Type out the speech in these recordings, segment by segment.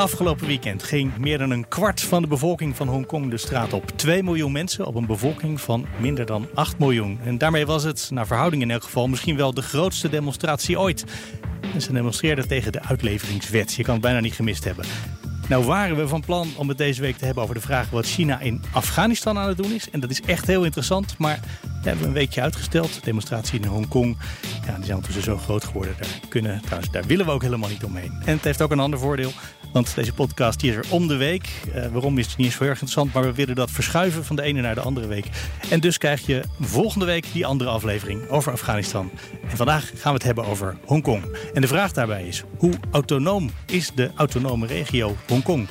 Afgelopen weekend ging meer dan een kwart van de bevolking van Hongkong de straat op. 2 miljoen mensen op een bevolking van minder dan 8 miljoen. En daarmee was het, naar verhouding in elk geval, misschien wel de grootste demonstratie ooit. Ze demonstreerden tegen de uitleveringswet. Je kan het bijna niet gemist hebben. Nou waren we van plan om het deze week te hebben over de vraag wat China in Afghanistan aan het doen is. En dat is echt heel interessant, maar we hebben een weekje uitgesteld. De demonstratie in Hongkong, ja, die zijn ondertussen zo groot geworden. Daar, kunnen, trouwens, daar willen we ook helemaal niet omheen. En het heeft ook een ander voordeel. Want deze podcast is er om de week. Uh, waarom is het niet eens zo erg interessant, maar we willen dat verschuiven van de ene naar de andere week. En dus krijg je volgende week die andere aflevering over Afghanistan. En vandaag gaan we het hebben over Hongkong. En de vraag daarbij is: hoe autonoom is de autonome regio Hongkong?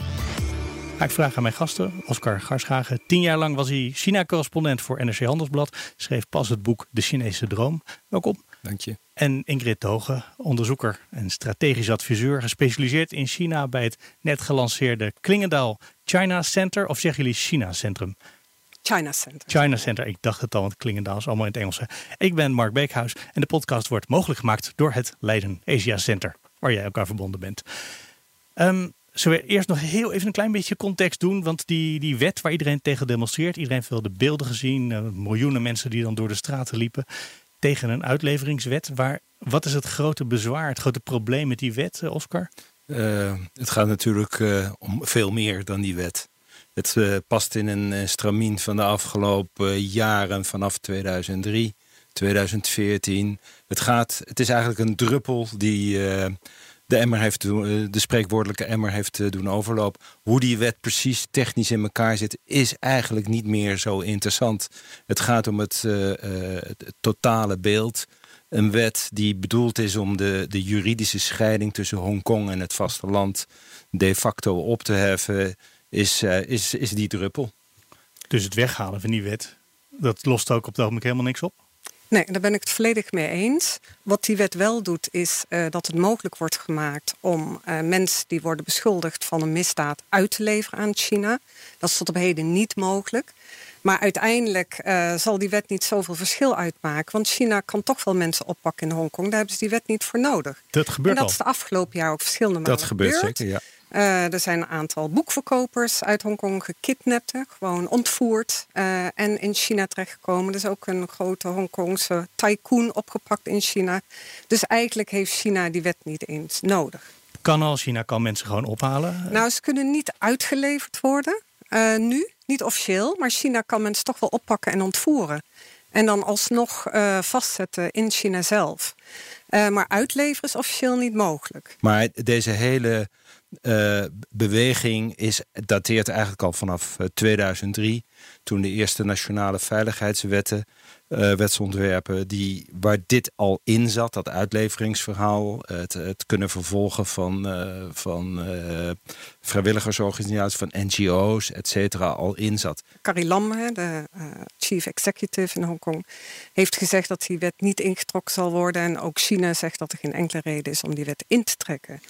Ik vragen aan mijn gasten. Oscar Garschagen. Tien jaar lang was hij China-correspondent voor NRC Handelsblad. Schreef pas het boek De Chinese Droom. Welkom. Dank je. En Ingrid Hoge, onderzoeker en strategisch adviseur, gespecialiseerd in China bij het net gelanceerde Klingendaal China Center. Of zeggen jullie China Centrum? China Center. China Center, ik dacht het al, want Klingendaal is allemaal in het Engels. Ik ben Mark Beekhuis en de podcast wordt mogelijk gemaakt door het Leiden Asia Center, waar jij elkaar verbonden bent. Um, Zullen we eerst nog heel even een klein beetje context doen? Want die, die wet waar iedereen tegen demonstreert, iedereen heeft wel de beelden gezien, uh, miljoenen mensen die dan door de straten liepen tegen een uitleveringswet. Waar, wat is het grote bezwaar, het grote probleem met die wet, uh, Oscar? Uh, het gaat natuurlijk om veel meer dan die wet. Het past in een stramien van de afgelopen jaren vanaf 2003, 2014. Het, gaat, het is eigenlijk een druppel die de, emmer heeft, eh, de spreekwoordelijke emmer heeft eh, doen overlopen. Hoe die wet precies technisch in elkaar zit, is eigenlijk niet meer zo interessant. Het gaat om het, uh, het totale beeld. Een wet die bedoeld is om de, de juridische scheiding tussen Hongkong en het vasteland de facto op te heffen, is, is, is die druppel. Dus het weghalen van die wet, dat lost ook op het ogenblik helemaal niks op? Nee, daar ben ik het volledig mee eens. Wat die wet wel doet, is uh, dat het mogelijk wordt gemaakt om uh, mensen die worden beschuldigd van een misdaad uit te leveren aan China. Dat is tot op heden niet mogelijk. Maar uiteindelijk uh, zal die wet niet zoveel verschil uitmaken. Want China kan toch wel mensen oppakken in Hongkong. Daar hebben ze die wet niet voor nodig. Dat gebeurt en dat al. is de afgelopen jaar ook verschillende malen Dat gebeurt gebeurd. zeker, ja. Uh, er zijn een aantal boekverkopers uit Hongkong gekidnapt, gewoon ontvoerd uh, en in China terechtgekomen. Er is ook een grote Hongkongse tycoon opgepakt in China. Dus eigenlijk heeft China die wet niet eens nodig. Kan al, China kan mensen gewoon ophalen? Nou, ze kunnen niet uitgeleverd worden, uh, nu, niet officieel. Maar China kan mensen toch wel oppakken en ontvoeren. En dan alsnog vastzetten in China zelf. maar uitleveren is officieel niet mogelijk. Maar deze hele uh, beweging is, dateert eigenlijk al vanaf 2003, toen de eerste nationale veiligheidswetten, uh, wetsontwerpen, die, waar dit al in zat, dat uitleveringsverhaal, het, het kunnen vervolgen van, uh, van vrijwilligersorganisaties, van NGO's, et cetera, al in zat. Carrie Lam, de chief executive in Hongkong, heeft gezegd dat die wet niet ingetrokken zal worden. En ook China zegt dat er geen enkele reden is om die wet in te trekken.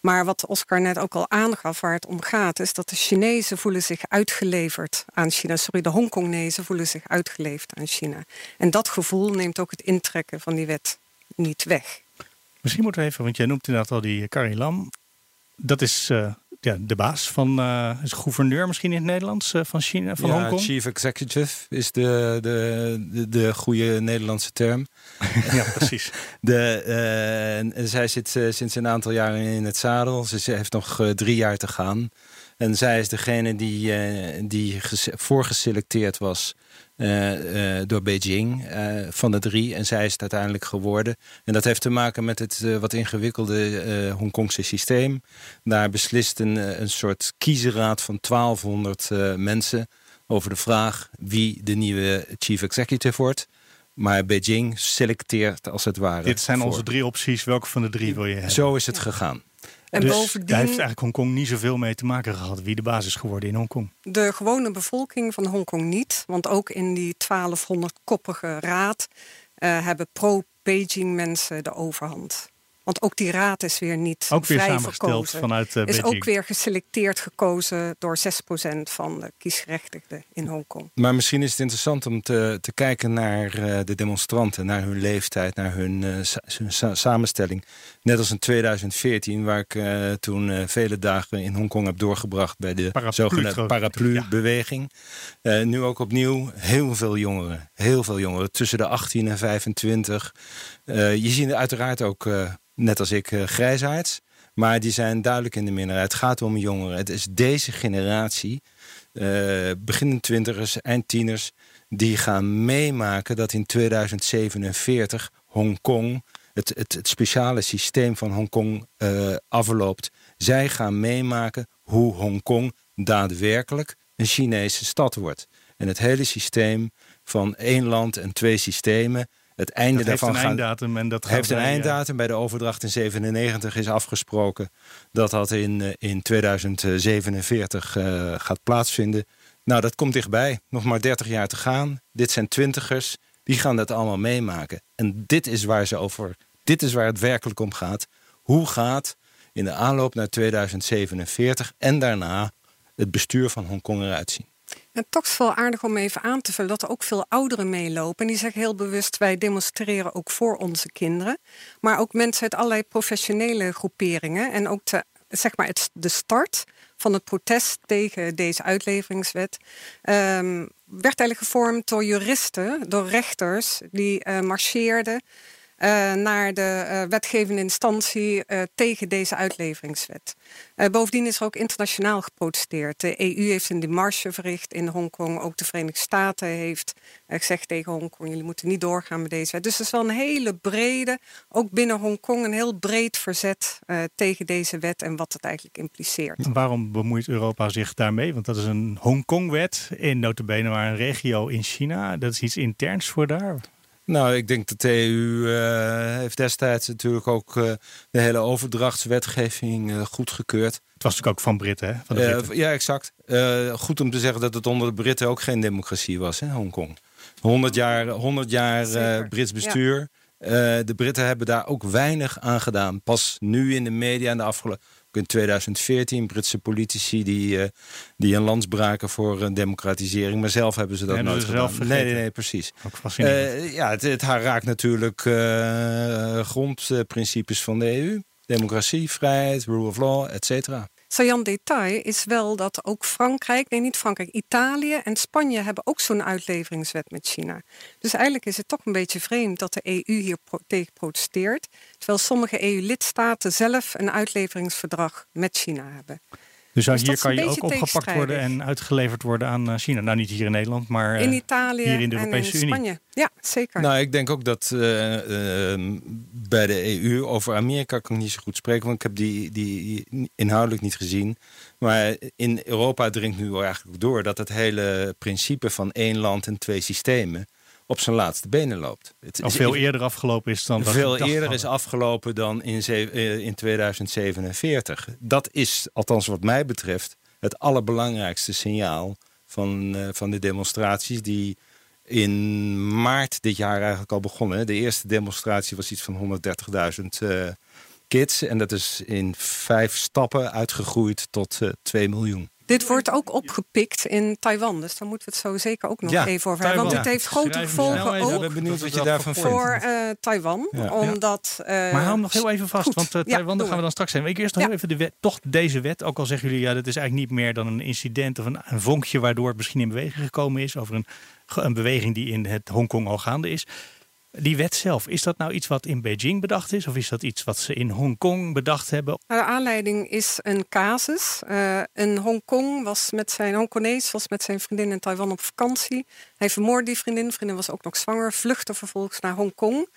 Maar wat Oscar net ook al aangaf, waar het om gaat, is dat de Chinezen voelen zich uitgeleverd aan China. Sorry, de Hongkongnezen voelen zich uitgeleverd aan China. En dat gevoel neemt ook het intrekken van die wet niet weg. Misschien moeten we even, want jij noemt inderdaad al die Carrie Lam. Dat is uh, ja, de baas van, uh, is gouverneur misschien in het Nederlands uh, van China, van ja, Hongkong. Chief Executive is de, de, de, de goede Nederlandse term. ja, precies. De, uh, zij zit sinds een aantal jaren in het zadel. Ze heeft nog drie jaar te gaan. En zij is degene die, die voorgeselecteerd was uh, uh, door Beijing uh, van de drie. En zij is het uiteindelijk geworden. En dat heeft te maken met het wat ingewikkelde Hongkongse systeem. Daar beslist een, een soort kiezerraad van 1200 mensen over de vraag wie de nieuwe chief executive wordt. Maar Beijing selecteert als het ware. Dit zijn voor. onze drie opties. Welke van de drie wil je hebben? Zo is het gegaan. En dus bovendien, daar heeft eigenlijk Hongkong niet zoveel mee te maken gehad wie de baas is geworden in Hongkong. de gewone bevolking van Hongkong niet. Want ook in die 1200-koppige raad eh, hebben pro-Beijing mensen de overhand. Want ook die raad is weer niet Ook weer vrij samengesteld verkozen. vanuit uh, is ook weer geselecteerd gekozen door 6% van de kiesgerechtigden in Hongkong. Maar misschien is het interessant om te, te kijken naar uh, de demonstranten, naar hun leeftijd, naar hun, uh, sa hun sa samenstelling. Net als in 2014, waar ik uh, toen vele dagen in Hongkong heb doorgebracht bij de Paraplu zogenaamde paraplu-beweging. Ja. nu ook opnieuw heel veel jongeren, heel veel jongeren, tussen de 18 en 25. je ziet uiteraard ook net als ik, uh, grijsaards. Maar die zijn duidelijk in de minderheid. Het gaat om jongeren. Het is deze generatie, uh, begin twintigers, eind tieners... die gaan meemaken dat in 2047 Hongkong... Het, het, het speciale systeem van Hongkong uh, afloopt. Zij gaan meemaken hoe Hongkong daadwerkelijk een Chinese stad wordt. En het hele systeem van één land en twee systemen het einde dat daarvan heeft een einddatum en dat heeft een wij, einddatum. Bij de overdracht in 97 is afgesproken dat dat in, in 2047 uh, gaat plaatsvinden. Nou, dat komt dichtbij. Nog maar 30 jaar te gaan. Dit zijn twintigers. Die gaan dat allemaal meemaken. En dit is waar ze over. Dit is waar het werkelijk om gaat. Hoe gaat in de aanloop naar 2047 en daarna het bestuur van Hongkong eruit zien? En toch is wel aardig om even aan te vullen dat er ook veel ouderen meelopen. En die zeggen heel bewust, wij demonstreren ook voor onze kinderen. Maar ook mensen uit allerlei professionele groeperingen. En ook te, zeg maar het, de start van het protest tegen deze uitleveringswet... Um, werd eigenlijk gevormd door juristen, door rechters... die uh, marcheerden uh, naar de uh, wetgevende instantie uh, tegen deze uitleveringswet. bovendien is er ook internationaal geprotesteerd. De EU heeft een demarche verricht in Hongkong. Ook de Verenigde Staten heeft gezegd tegen Hongkong... jullie moeten niet doorgaan met deze wet. Dus het is wel een hele brede, ook binnen Hongkong... een heel breed verzet tegen deze wet en wat het eigenlijk impliceert. Waarom bemoeit Europa zich daarmee? Want dat is een Hongkong-wet in notabene maar een regio in China. Dat is iets interns voor daar. Nou, ik denk dat de EU uh, heeft destijds natuurlijk ook uh, de hele overdrachtswetgeving uh, goedgekeurd. Het was natuurlijk ook van Britten, hè? Van de Britten. ja, exact. goed om te zeggen dat het onder de Britten ook geen democratie was, hè, Hongkong. 100 jaar, 100 jaar Brits bestuur. Ja. de Britten hebben daar ook weinig aan gedaan. Pas nu in de media in de afgelopen in 2014 Britse politici die, uh, die een lans braken voor een democratisering. Maar zelf hebben ze dat nooit gedaan. Nee, nee, nee, precies. Uh, ja, het, het raakt natuurlijk grondprincipes van de EU. Democratie, vrijheid, rule of law, et cetera. Sajan detail is wel dat ook Frankrijk, nee niet Frankrijk, Italië en Spanje hebben ook zo'n uitleveringswet met China. Dus eigenlijk is het toch een beetje vreemd dat de EU hier tegen protesteert, terwijl sommige EU-lidstaten zelf een uitleveringsverdrag met China hebben. Dus, dus hier kan je ook opgepakt worden en uitgeleverd worden aan China. Nou, niet hier in Nederland, maar in Italië hier in de Europese en in Spanje. Unie. Ja, zeker. Nou, ik denk ook dat uh, uh, bij de EU over Amerika kan ik niet zo goed spreken, want ik heb die, die inhoudelijk niet gezien. Maar in Europa dringt nu eigenlijk door dat het hele principe van één land en twee systemen op zijn laatste benen loopt. Het Al veel eerder afgelopen is dan veel eerder is afgelopen dan in, in 2047. Dat is, althans wat mij betreft, het allerbelangrijkste signaal van, uh, van de demonstraties die in maart dit jaar eigenlijk al begonnen. De eerste demonstratie was iets van 130.000 uh, kids en dat is in vijf stappen uitgegroeid tot uh, 2 miljoen. Dit wordt ook opgepikt in Taiwan. Dus daar moeten we het zo zeker ook nog ja, even over hebben. Want het heeft grote gevolgen ook ik ben benieuwd wat je daarvan vindt. voor uh, Taiwan. Ja. Omdat, uh, maar hou hem nog heel even vast. goed. Want uh, Taiwan, daar gaan we dan straks zijn. Ik eerst nog even de wet, toch deze wet. Ook al zeggen jullie, ja, dat is eigenlijk niet meer dan een incident of een, een vonkje waardoor het misschien in beweging gekomen is. Over een, een beweging die in het Hongkong al gaande is. Die wet zelf, is dat nou iets wat in Beijing bedacht is? Of is dat iets wat ze in Hongkong bedacht hebben? De aanleiding is een casus. Uh, een Hongkong was met zijn Hongkonees was met zijn vriendin in Taiwan op vakantie. Hij vermoordde die vriendin. De vriendin was ook nog zwanger. Vluchtte vervolgens naar Hongkong.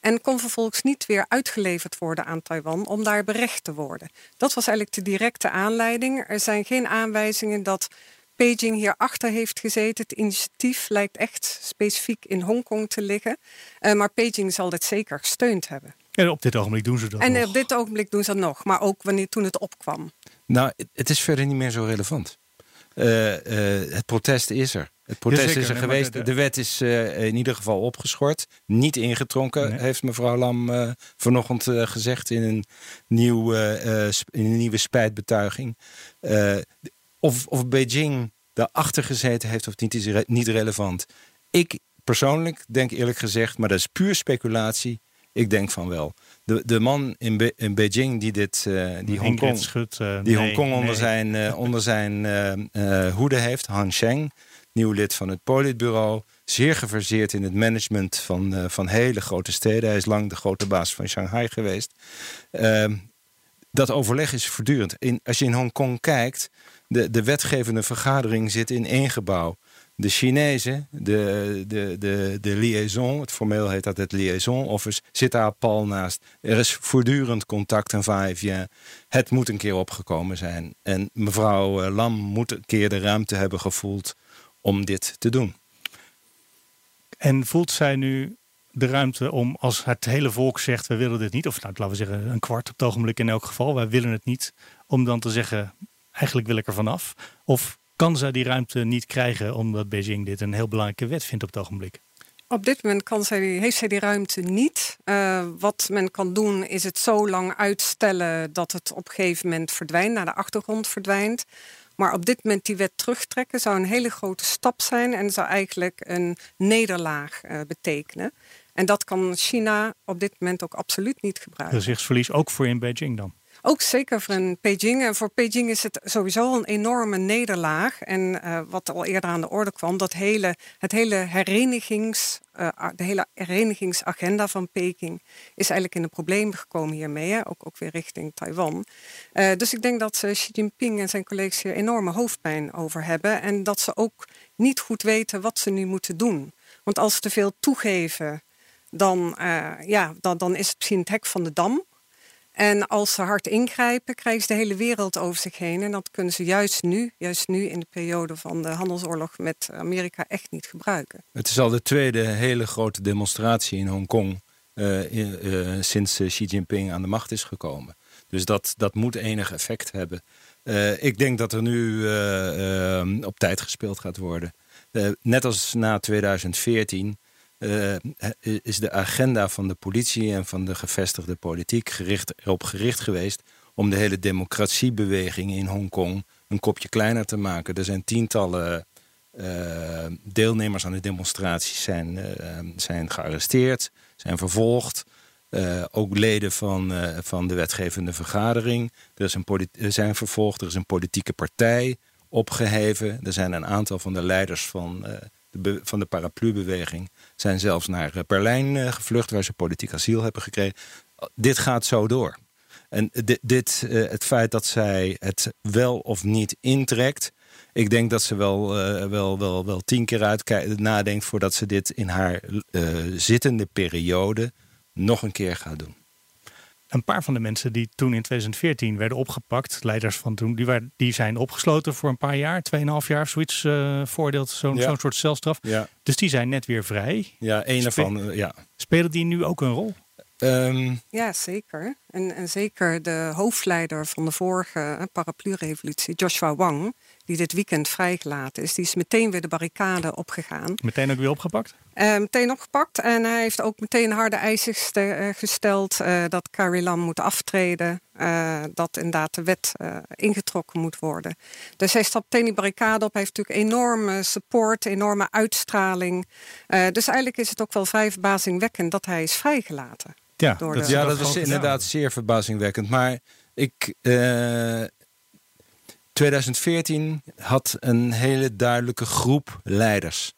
En kon vervolgens niet weer uitgeleverd worden aan Taiwan om daar berecht te worden. Dat was eigenlijk de directe aanleiding. Er zijn geen aanwijzingen dat Beijing hierachter heeft gezeten. Het initiatief lijkt echt specifiek in Hongkong te liggen. Uh, maar Beijing zal dit zeker gesteund hebben. Ja, op dit ogenblik doen ze dat En nog. op dit ogenblik doen ze dat nog, maar ook wanneer toen het opkwam. Nou, het- is verder niet meer zo relevant. Eh, eh, het protest is er. Het protest Jazeker, is er nee, geweest. de- De, de- wet is eh, in ieder geval opgeschort. Niet ingetrokken, Nee. heeft mevrouw Lam eh, vanochtend eh, gezegd in een, nieuw, eh, eh, in een nieuwe spijtbetuiging. Eh, of, of Beijing daarachter gezeten heeft of niet, is re- niet relevant. Ik persoonlijk denk eerlijk gezegd, maar dat is puur speculatie. Ik denk van wel. De, de man in, Be- in Beijing die dit, eh, die Hongkong Schut, eh, die nee, Hongkong onder nee. zijn, eh, onder zijn eh, eh, hoede heeft. Han Sheng, nieuw lid van het politbureau. Zeer geverseerd in het management van, eh, van hele grote steden. Hij is lang de grote baas van Shanghai geweest. Ehm, dat overleg is voortdurend. In, als je in Hongkong kijkt, de, de wetgevende vergadering zit in één gebouw. De Chinezen, de, de, de, de liaison, het formeel heet dat het liaison office, zit daar pal naast. Er is voortdurend contact en va-et-vient. Het moet een keer opgekomen zijn. En mevrouw eh, Lam moet een keer de ruimte hebben gevoeld om dit te doen. En voelt zij nu de ruimte om, als het hele volk zegt, we willen dit niet, of nou, laten we zeggen een kwart op het ogenblik in elk geval, wij willen het niet, om dan te zeggen, eigenlijk wil ik er vanaf? Of kan zij die ruimte niet krijgen omdat Beijing dit een heel belangrijke wet vindt op het ogenblik? Op dit moment kan zij, heeft zij die ruimte niet. Eh, wat men kan doen is het zo lang uitstellen dat het op een gegeven moment verdwijnt, naar de achtergrond verdwijnt. Maar op dit moment die wet terugtrekken zou een hele grote stap zijn en zou eigenlijk een nederlaag eh, betekenen. En dat kan China op dit moment ook absoluut niet gebruiken. Gezichtsverlies ook voor in Beijing dan? Ook zeker voor een Beijing. En voor Beijing is het sowieso een enorme nederlaag. En eh, wat al eerder aan de orde kwam, dat hele, het hele herenigings, eh, de hele herenigingsagenda van Peking is eigenlijk in de problemen gekomen hiermee. Ook, ook weer richting Taiwan. Eh, dus ik denk dat Xi Jinping en zijn collega's hier enorme hoofdpijn over hebben. En dat ze ook niet goed weten wat ze nu moeten doen. Want als ze te veel toegeven, dan, ja, dan, dan is het misschien het hek van de dam. En als ze hard ingrijpen, krijgen ze de hele wereld over zich heen. En dat kunnen ze juist nu, juist nu in de periode van de handelsoorlog met Amerika echt niet gebruiken. Het is al de tweede hele grote demonstratie in Hongkong eh, sinds eh, Xi Jinping aan de macht is gekomen. Dus dat, dat moet enig effect hebben. Ik denk dat er nu op tijd gespeeld gaat worden. Net als na 2014 eh, is de agenda van de politie en van de gevestigde politiek gericht, erop gericht geweest om de hele democratiebeweging in Hongkong een kopje kleiner te maken. Er zijn tientallen eh, deelnemers aan de demonstraties zijn, eh, zijn gearresteerd, zijn vervolgd. Ook leden van, van de wetgevende vergadering. Er, zijn vervolgd, er is een politieke partij opgeheven. Er zijn een aantal van de leiders van, van de paraplu-beweging... zijn zelfs naar eh, Berlijn eh, gevlucht, waar ze politiek asiel hebben gekregen. Dit gaat zo door. En dit, dit eh, het feit dat zij het wel of niet intrekt... Ik denk dat ze wel, wel, wel, wel tien keer uitkijkt, nadenkt voordat ze dit in haar zittende periode nog een keer gaat doen. Een paar van de mensen die toen in 2014 werden opgepakt, leiders van toen, die, waren, die zijn opgesloten voor een paar jaar, 2,5 jaar of zoiets, eh voordeelt, zo'n Ja. soort celstraf. Ja, Dus die zijn net weer vrij. ja een ervan. eh, ja. Spelen die nu ook een rol? Ehm, Ja, zeker. En, en zeker de hoofdleider van de vorige eh, paraplu-revolutie, Joshua Wang, die dit weekend vrijgelaten is, die is meteen weer de barricade opgegaan. Meteen ook weer opgepakt? Eh, meteen opgepakt en hij heeft ook meteen harde eisen eh, gesteld eh, dat Carrie Lam moet aftreden. eh, dat inderdaad de wet eh, ingetrokken moet worden. Dus hij stapt meteen die barricade op. Hij heeft natuurlijk enorme support, enorme uitstraling. Eh, dus eigenlijk is het ook wel vrij verbazingwekkend dat hij is vrijgelaten. Ja, dat de- ja, dat was inderdaad zeer verbazingwekkend. Maar ik, eh, 2014 had een hele duidelijke groep leiders.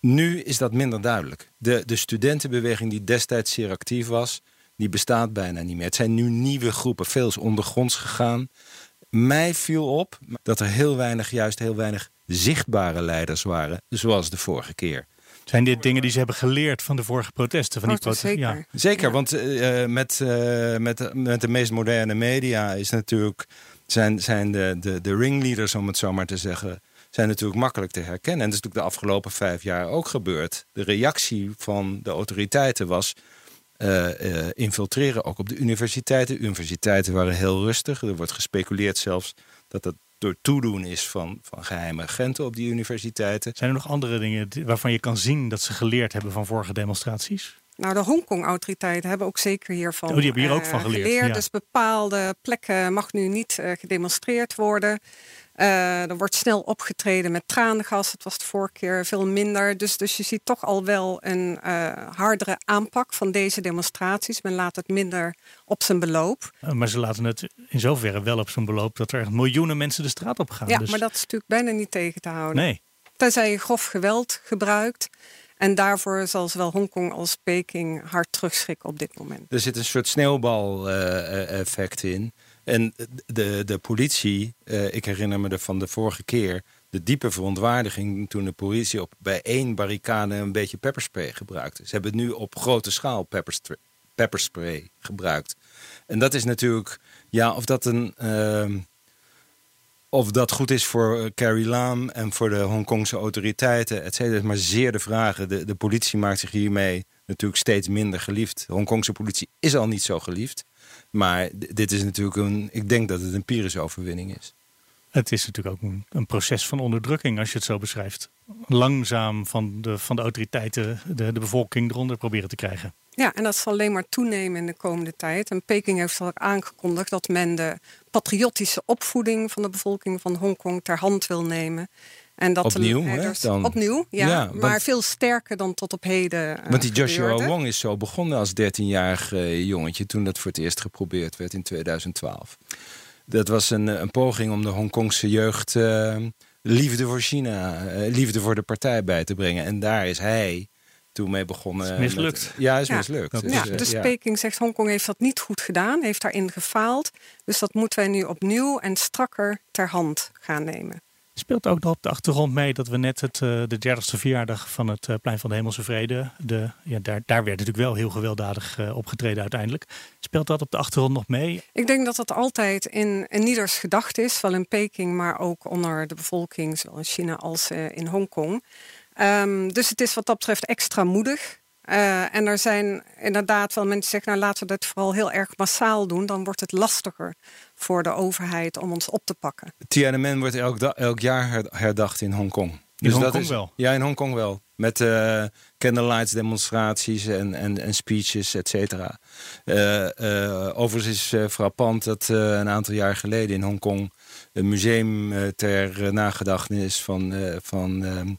Nu is dat minder duidelijk. De, de studentenbeweging die destijds zeer actief was, die bestaat bijna niet meer. Het zijn nu nieuwe groepen, veel is ondergronds gegaan. Mij viel op dat er heel weinig, juist heel weinig zichtbare leiders waren, zoals de vorige keer. Zijn dit dingen die ze hebben geleerd van de vorige protesten? Van die Oh, protesten? zeker. Ja. Zeker, Ja. want eh, met, eh, met, de- met de meest moderne media is natuurlijk, zijn, zijn de, de, de ringleaders, om het zo maar te zeggen, zijn natuurlijk makkelijk te herkennen. En dat is natuurlijk de afgelopen vijf jaar ook gebeurd. De reactie van de autoriteiten was infiltreren, ook op de universiteiten. Universiteiten waren heel rustig. Er wordt gespeculeerd zelfs dat dat door toedoen is van, van geheime agenten op die universiteiten. Zijn er nog andere dingen waarvan je kan zien dat ze geleerd hebben van vorige demonstraties? Nou, de Hongkong-autoriteiten hebben ook zeker hiervan oh, die hebben hier ook van geleerd. Dus bepaalde plekken mag nu niet uh, gedemonstreerd worden. Uh, er wordt snel opgetreden met tranengas. Het was de vorige keer veel minder. Dus, dus je ziet toch al wel een uh, hardere aanpak van deze demonstraties. Men laat het minder op zijn beloop. maar ze laten het in zoverre wel op zijn beloop dat er miljoenen mensen de straat op gaan. Ja, dus... maar dat is natuurlijk bijna niet tegen te houden. Nee. Tenzij je grof geweld gebruikt. En daarvoor zal zowel Hongkong als Peking hard terugschrikken op dit moment. Er zit een soort sneeuwbal-effect in. En de, de politie, uh, ik herinner me er van de vorige keer... de diepe verontwaardiging toen de politie op, bij één barricade... een beetje pepperspray gebruikte. Ze hebben nu op grote schaal pepperspray, gebruikt. En dat is natuurlijk... Ja, of dat een... Uh, of dat goed is voor Carrie Lam en voor de Hongkongse autoriteiten, et cetera, maar zeer de vragen. De, de politie maakt zich hiermee natuurlijk steeds minder geliefd. De Hongkongse politie is al niet zo geliefd. Maar dit is natuurlijk een, ik denk dat het een Pyrrhus-overwinning is. Het is natuurlijk ook een, een, proces van onderdrukking, als je het zo beschrijft. Langzaam van de, van de autoriteiten de, de bevolking eronder proberen te krijgen. Ja, en dat zal alleen maar toenemen in de komende tijd. En Peking heeft al aangekondigd dat men de patriotische opvoeding van de bevolking van Hongkong ter hand wil nemen. En dat opnieuw, hè, dan... Opnieuw, ja, maar veel sterker dan tot op heden. Uh, want die Joshua Wong is zo begonnen als 13-jarig uh, jongetje toen dat voor het eerst geprobeerd werd in 2012. Dat was een, een poging om de Hongkongse jeugd uh, liefde voor China, liefde voor de partij bij te brengen. En daar is hij toen mee begonnen. Is mislukt. Met, ja, is mislukt. Dus, ja, dus ja. Peking zegt Hongkong heeft dat niet goed gedaan, heeft daarin gefaald. Dus dat moeten wij nu opnieuw en strakker ter hand gaan nemen. Speelt ook nog op de achtergrond mee dat we net het, uh, de 30ste verjaardag van het uh, Plein van de Hemelse Vrede. De, ja, daar, daar werd natuurlijk wel heel gewelddadig uh, opgetreden uiteindelijk. Speelt dat op de achtergrond nog mee? Ik denk dat dat altijd in, in ieders gedacht is, wel in Peking, maar ook onder de bevolking, zowel in China als in Hongkong. Um, dus het is wat dat betreft extra moedig. Uh, en er zijn inderdaad wel mensen die zeggen, nou laten we dat vooral heel erg massaal doen. Dan wordt het lastiger voor de overheid om ons op te pakken. Tiananmen wordt elk, elk jaar herdacht in Hongkong. In dus Hongkong dat is, wel? Ja, in Hongkong wel. Met uh, candlelights demonstraties en, en, en speeches, et cetera. Uh, overigens is frappant dat een aantal jaar geleden in Hongkong... een museum ter nagedachtenis van... van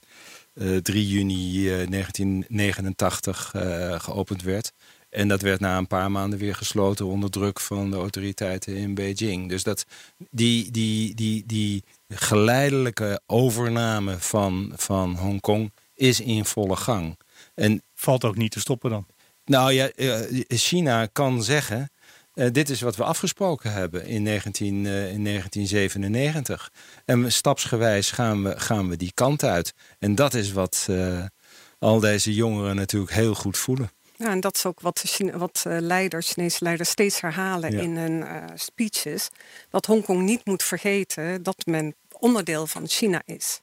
3 eh, juni 1989 eh, eh, geopend werd. En dat werd na een paar maanden weer gesloten onder druk van de autoriteiten in Beijing. Dus dat, die, die, die, die geleidelijke overname van, van Hongkong is in volle gang. En, Valt ook niet te stoppen dan? Nou ja, China kan zeggen... Uh, dit is wat we afgesproken hebben in, 19, uh, in 1997. En stapsgewijs gaan we, gaan we die kant uit. En dat is wat uh, al deze jongeren natuurlijk heel goed voelen. Ja, en dat is ook wat, Chine wat leiders, Chinese leiders steeds herhalen ja. in hun speeches. Dat Hongkong niet moet vergeten dat men onderdeel van China is.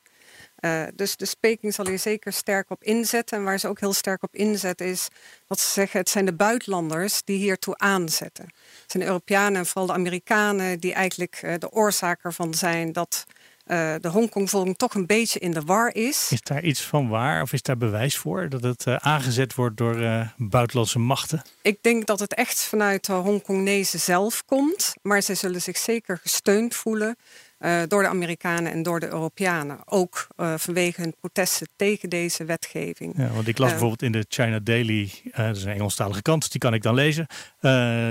Uh, dus de Peking zal hier zeker sterk op inzetten. En waar ze ook heel sterk op inzetten is dat ze zeggen... het zijn de buitenlanders die hiertoe aanzetten. Het zijn de Europeanen en vooral de Amerikanen... die eigenlijk uh, de oorzaak ervan zijn dat uh, de Hongkong-volking toch een beetje in de war is. Is daar iets van waar of is daar bewijs voor dat het aangezet wordt door buitenlandse machten? Ik denk dat het echt vanuit de Hongkongnezen zelf komt. Maar ze zullen zich zeker gesteund voelen uh, door de Amerikanen en door de Europeanen. Ook uh, vanwege hun protesten tegen deze wetgeving. Ja, want ik las uh, bijvoorbeeld in de China Daily, dat is een Engelstalige krant, die kan ik dan lezen,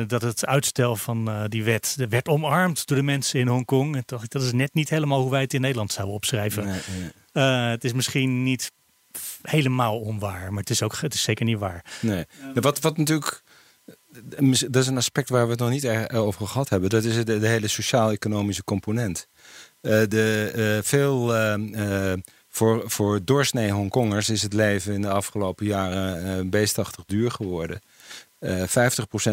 dat het uitstel van die wet werd omarmd door de mensen in Hongkong. En dacht ik, dat is net niet helemaal hoe wij het in Nederland zouden opschrijven. Nee, nee. het is misschien niet helemaal onwaar, maar het is ook het is zeker niet waar. Nee. Wat, wat natuurlijk dat is een aspect waar we het nog niet over gehad hebben. Dat is de, de hele sociaal-economische component. Uh, de, uh, veel uh, voor, voor doorsnee Hongkongers is het leven in de afgelopen jaren beestachtig duur geworden. 50%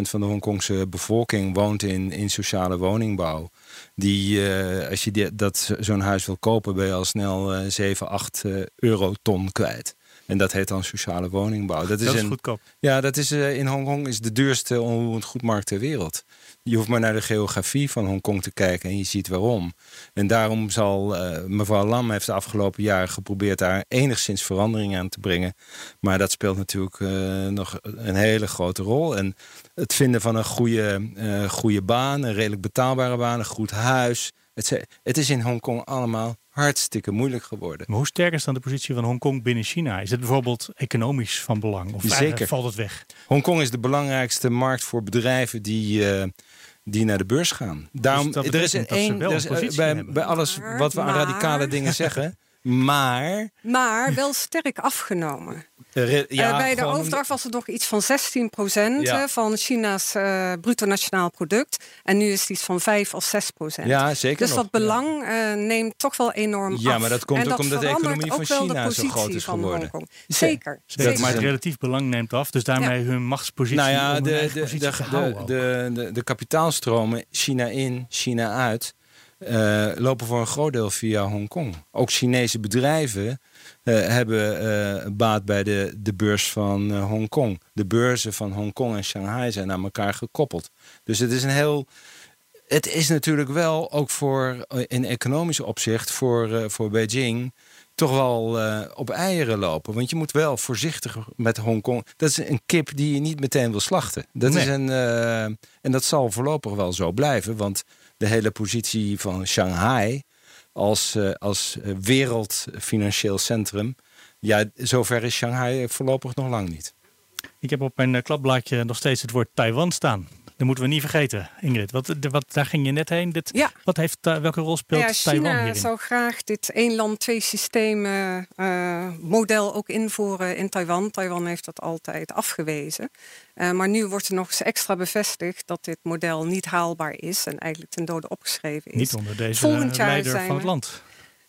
van de Hongkongse bevolking woont in, in sociale woningbouw. Die, als je die, dat zo'n huis wil kopen, ben je al snel 7, 8 euro ton kwijt. En dat heet dan sociale woningbouw. Dat is, dat is een, goedkoop. Ja, dat is uh, in Hongkong is de duurste onroerend goedmarkt ter wereld. Je hoeft maar naar de geografie van Hongkong te kijken en je ziet waarom. En daarom zal uh, mevrouw Lam heeft de afgelopen jaren geprobeerd daar enigszins verandering aan te brengen. Maar dat speelt natuurlijk uh, nog een hele grote rol. En het vinden van een goede, uh, goede baan, een redelijk betaalbare baan, een goed huis. Het, het is in Hongkong allemaal hartstikke moeilijk geworden. Maar hoe sterk is dan de positie van Hongkong binnen China? Is het bijvoorbeeld economisch van belang? Of Zeker. valt het weg? Hongkong is de belangrijkste markt voor bedrijven die, uh, die naar de beurs gaan. Daarom, dus er is een één uh, bij, bij alles wat we aan radicale dingen zeggen. Maar. Maar wel sterk afgenomen. Ja, uh, bij de gewoon... overdracht was het nog iets van 16 procent ja. van China's uh, bruto nationaal product. En nu is het iets van 5 of 6 procent. Ja, zeker. Dus nog. dat belang uh, neemt toch wel enorm ja, af. maar dat komt en ook dat omdat de economie van China zo groot is geworden. Zeker. Zeker. zeker. Maar het relatief belang neemt af, dus daarmee ja. hun machtspositie. Nou ja, de, de, de, de, te de, de, de, de kapitaalstromen China in, China uit. Uh, lopen voor een groot deel via Hongkong. Ook Chinese bedrijven uh, hebben uh, baat bij de, de beurs van Hongkong. De beurzen van Hongkong en Shanghai zijn aan elkaar gekoppeld. Dus het is een heel. Het is natuurlijk wel ook voor in economisch opzicht voor, voor Beijing toch wel op eieren lopen. Want je moet wel voorzichtig met Hongkong. Dat is een kip die je niet meteen wil slachten. Dat Nee. is een, en dat zal voorlopig wel zo blijven. Want de hele positie van Shanghai als, uh, als wereldfinancieel centrum. Ja, zover is Shanghai voorlopig nog lang niet. Ik heb op mijn klapblaadje nog steeds het woord Taiwan staan. Dat moeten we niet vergeten, Ingrid. Wat, wat, daar ging je net heen. Dit, ja. wat heeft, welke rol speelt ja, China Taiwan hierin? zou graag dit één land, twee systemen uh, model ook invoeren in Taiwan. Taiwan heeft dat altijd afgewezen. Uh, maar nu wordt er nog eens extra bevestigd dat dit model niet haalbaar is en eigenlijk ten dode opgeschreven is. Niet onder deze Volgend jaar leider zijn van het land.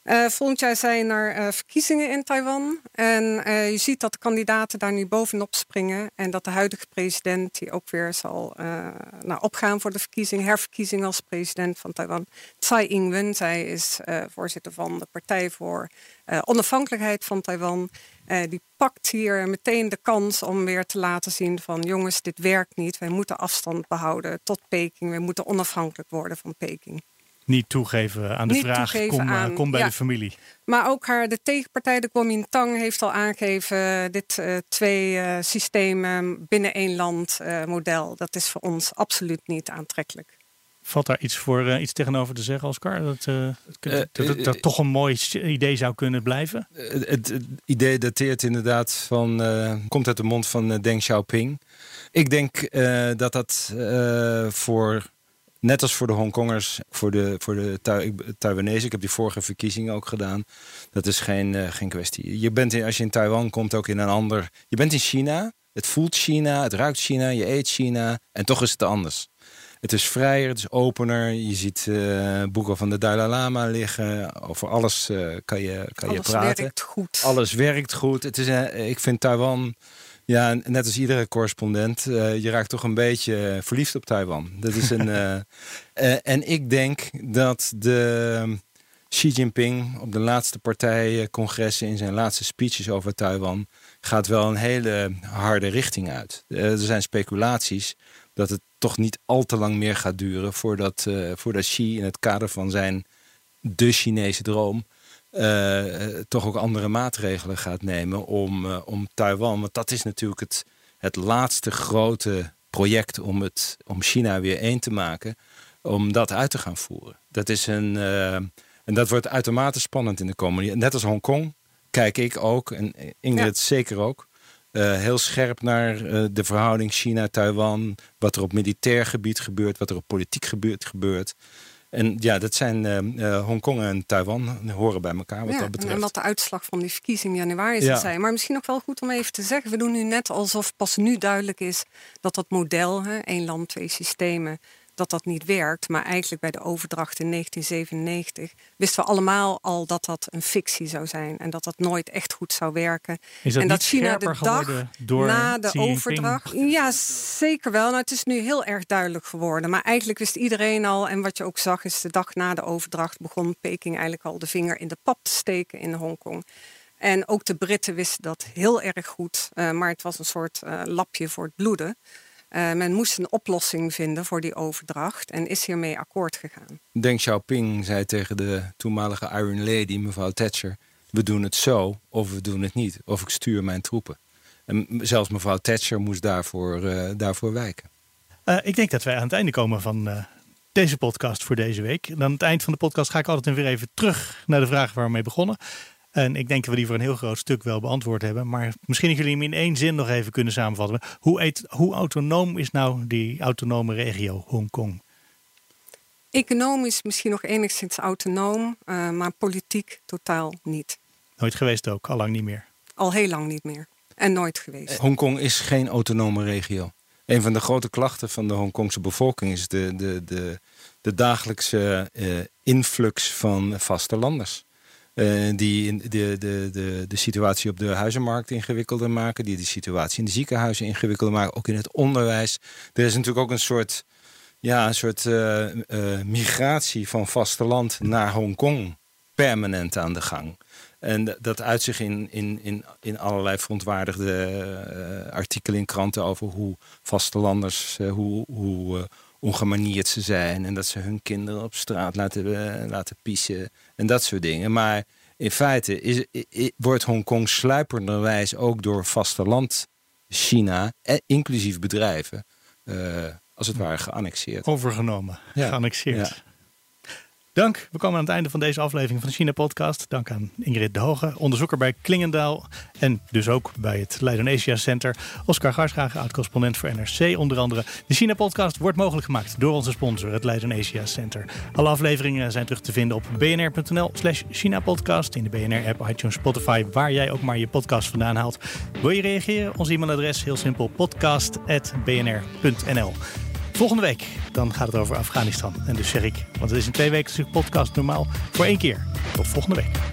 Uh, volgend jaar zijn er uh, verkiezingen in Taiwan. En uh, je ziet dat de kandidaten daar nu bovenop springen. En dat de huidige president, die ook weer zal nou, opgaan voor de verkiezing, herverkiezing als president van Taiwan, Tsai Ing-wen. Zij is voorzitter van de Partij voor Onafhankelijkheid van Taiwan. die pakt hier meteen de kans om weer te laten zien van jongens, dit werkt niet. Wij moeten afstand behouden tot Peking. We moeten onafhankelijk worden van Peking. Niet toegeven aan de Niet vraag, kom, aan- kom bij ja. de familie. Maar ook haar, de tegenpartij, de Kuomintang, heeft al aangegeven... dit uh, twee uh, systemen binnen één land uh, model... dat is voor ons absoluut niet aantrekkelijk. Valt daar iets, voor, uh, iets tegenover te zeggen, Oscar? Dat, uh, dat, Eh, dat, dat, dat toch een mooi idee zou kunnen blijven? Het, het, het idee dateert inderdaad van, uh, komt uit de mond van uh, Deng Xiaoping. Ik denk uh, dat dat uh, voor, net als voor de Hongkongers, voor de, voor de Taiwanese, ik heb die vorige verkiezingen ook gedaan, dat is geen, uh, geen kwestie. Je bent in, als je in Taiwan komt ook in een ander, je bent in China, het voelt China, het ruikt China, je eet China en toch is het anders. Het is vrijer, het is opener. Je ziet uh, boeken van de Dalai Lama liggen. Over alles uh, kan je, kan alles je praten. werkt goed. Alles werkt goed. Het is, ik vind Taiwan, ja, net als iedere correspondent, je raakt toch een beetje verliefd op Taiwan. Dat is een, en ik denk dat de Xi Jinping op de laatste partijcongressen in zijn laatste speeches over Taiwan gaat wel een hele harde richting uit. er zijn speculaties dat het toch niet al te lang meer gaat duren voordat, voordat Xi in het kader van zijn de Chinese droom toch ook andere maatregelen gaat nemen om, uh, om Taiwan. Want dat is natuurlijk het, het laatste grote project om, het, om China weer één te maken, om dat uit te gaan voeren. Dat is een, en dat wordt uitermate spannend in de komende jaren. Net als Hongkong kijk ik ook, en Ingrid ja. zeker ook, uh, heel scherp naar uh, de verhouding China-Taiwan. Wat er op militair gebied gebeurt, wat er op politiek gebeurt. gebeurt. En ja, dat zijn uh, Hongkong en Taiwan horen bij elkaar wat ja, dat betreft. En wat de uitslag van die verkiezing in januari zal Ja. zijn. Maar misschien ook wel goed om even te zeggen. We doen nu net alsof pas nu duidelijk is dat dat model, hè, één land, twee systemen, dat dat niet werkt. Maar eigenlijk bij de overdracht in 1997 wisten we allemaal al dat dat een fictie zou zijn. En dat dat nooit echt goed zou werken. Is dat en dat niet China de dag door na de overdracht. Ja, zeker wel. Nou, het is nu heel erg duidelijk geworden. Maar eigenlijk wist iedereen al. En wat je ook zag is de dag na de overdracht begon Peking eigenlijk al de vinger in de pap te steken in Hongkong. En ook de Britten wisten dat heel erg goed, maar het was een soort lapje voor het bloeden. Men moest een oplossing vinden voor die overdracht en is hiermee akkoord gegaan. Deng Xiaoping zei tegen de toenmalige Iron Lady, mevrouw Thatcher... we doen het zo of we doen het niet. Of ik stuur mijn troepen. En zelfs mevrouw Thatcher moest daarvoor, daarvoor wijken. Uh, ik denk dat wij aan het einde komen van uh, deze podcast voor deze week. En aan het eind van de podcast ga ik altijd weer even terug naar de vraag waar we mee begonnen. En ik denk dat we die voor een heel groot stuk wel beantwoord hebben. Maar misschien dat jullie hem in één zin nog even kunnen samenvatten. Hoe, eet, hoe autonoom is nou die autonome regio Hongkong? Economisch misschien nog enigszins autonoom, uh, maar politiek totaal niet. Nooit geweest ook, al lang niet meer. Al heel lang niet meer. En nooit geweest. Hongkong is geen autonome regio. Een van de grote klachten van de Hongkongse bevolking is de, de, de, de dagelijkse uh, influx van vastelanders. Uh, die de, de, de, de situatie op de huizenmarkt ingewikkelder maken, die de situatie in de ziekenhuizen ingewikkelder maken, ook in het onderwijs. Er is natuurlijk ook een soort, ja, een soort uh, migratie van vasteland naar Hongkong permanent aan de gang. En dat uit zich in, in, in, in allerlei verontwaardigde artikelen in kranten over hoe vastelanders, hoe, hoe ongemanierd ze zijn. En dat ze hun kinderen op straat laten, laten piezen en dat soort dingen. Maar in feite is, is, wordt Hongkong sluipenderwijs ook door vasteland China, inclusief bedrijven, als het ware geannexeerd. Overgenomen, ja. geannexeerd. Ja. Dank. We komen aan het einde van deze aflevering van de China-podcast. Dank aan Ingrid de Hoge, onderzoeker bij Klingendaal en dus ook bij het Leiden Asia Center. Oscar Garsgragen, oud-correspondent voor NRC onder andere. De China-podcast wordt mogelijk gemaakt door onze sponsor, het Leiden Asia Center. Alle afleveringen zijn terug te vinden op bnr.nl slash China-podcast, in de BNR-app, iTunes, Spotify, waar jij ook maar je podcast vandaan haalt. Wil je reageren? Ons e-mailadres heel simpel, podcast.bnr.nl. Volgende week dan gaat het over Afghanistan. En dus zeg want het is een twee weken podcast normaal, voor één keer. Tot volgende week.